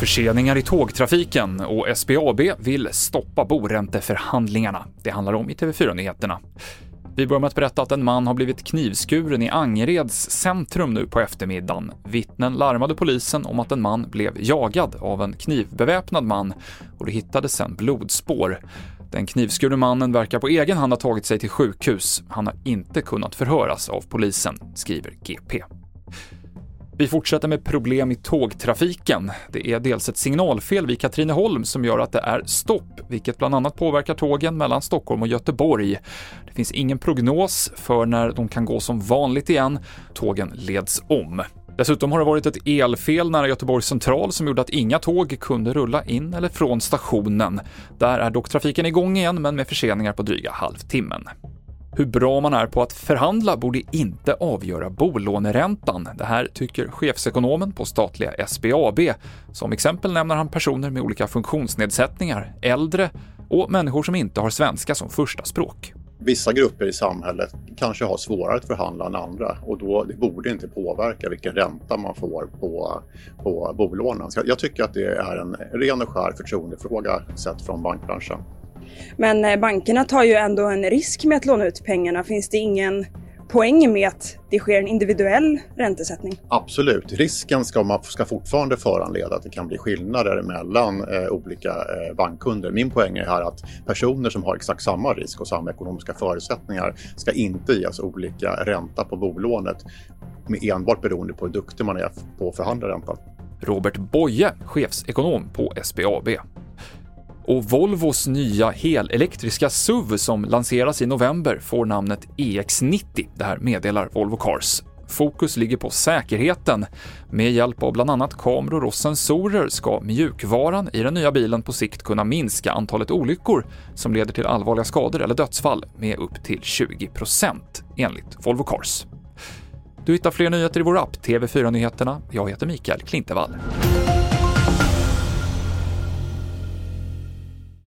Förseningar i tågtrafiken och SBAB vill stoppa boränteförhandlingarna. Det handlar om i TV4-nyheterna. Vi börjar med att berätta att en man har blivit knivskuren i Angereds centrum nu på eftermiddagen. Vittnen larmade polisen om att en man blev jagad av en knivbeväpnad man och det hittades sen blodspår. Den knivskurne mannen verkar på egen hand ha tagit sig till sjukhus. Han har inte kunnat förhöras av polisen, skriver GP. Vi fortsätter med problem i tågtrafiken. Det är dels ett signalfel vid Katrineholm som gör att det är stopp, vilket bland annat påverkar tågen mellan Stockholm och Göteborg. Det finns ingen prognos för när de kan gå som vanligt igen. Tågen leds om. Dessutom har det varit ett elfel nära Göteborgs central som gjorde att inga tåg kunde rulla in eller från stationen. Där är dock trafiken igång igen, men med förseningar på dryga halvtimmen. Hur bra man är på att förhandla borde inte avgöra bolåneräntan. Det här tycker chefsekonomen på statliga SBAB. Som exempel nämner han personer med olika funktionsnedsättningar, äldre och människor som inte har svenska som första språk. Vissa grupper i samhället kanske har svårare att förhandla än andra och då det borde inte påverka vilken ränta man får på, på bolånen. Så jag tycker att det är en ren och skär förtroendefråga sett från bankbranschen. Men eh, bankerna tar ju ändå en risk med att låna ut pengarna. Finns det ingen poäng med att det sker en individuell räntesättning? Absolut. Risken ska, man, ska fortfarande föranleda att det kan bli skillnader mellan eh, olika eh, bankkunder. Min poäng är här att personer som har exakt samma risk och samma ekonomiska förutsättningar ska inte ges olika ränta på bolånet med enbart beroende på hur duktig man är på att förhandla räntan. Robert Boye, chefsekonom på SBAB. Och Volvos nya helelektriska SUV som lanseras i november får namnet EX90. Det här meddelar Volvo Cars. Fokus ligger på säkerheten. Med hjälp av bland annat kameror och sensorer ska mjukvaran i den nya bilen på sikt kunna minska antalet olyckor som leder till allvarliga skador eller dödsfall med upp till 20% enligt Volvo Cars. Du hittar fler nyheter i vår app TV4 Nyheterna. Jag heter Mikael Klintevall.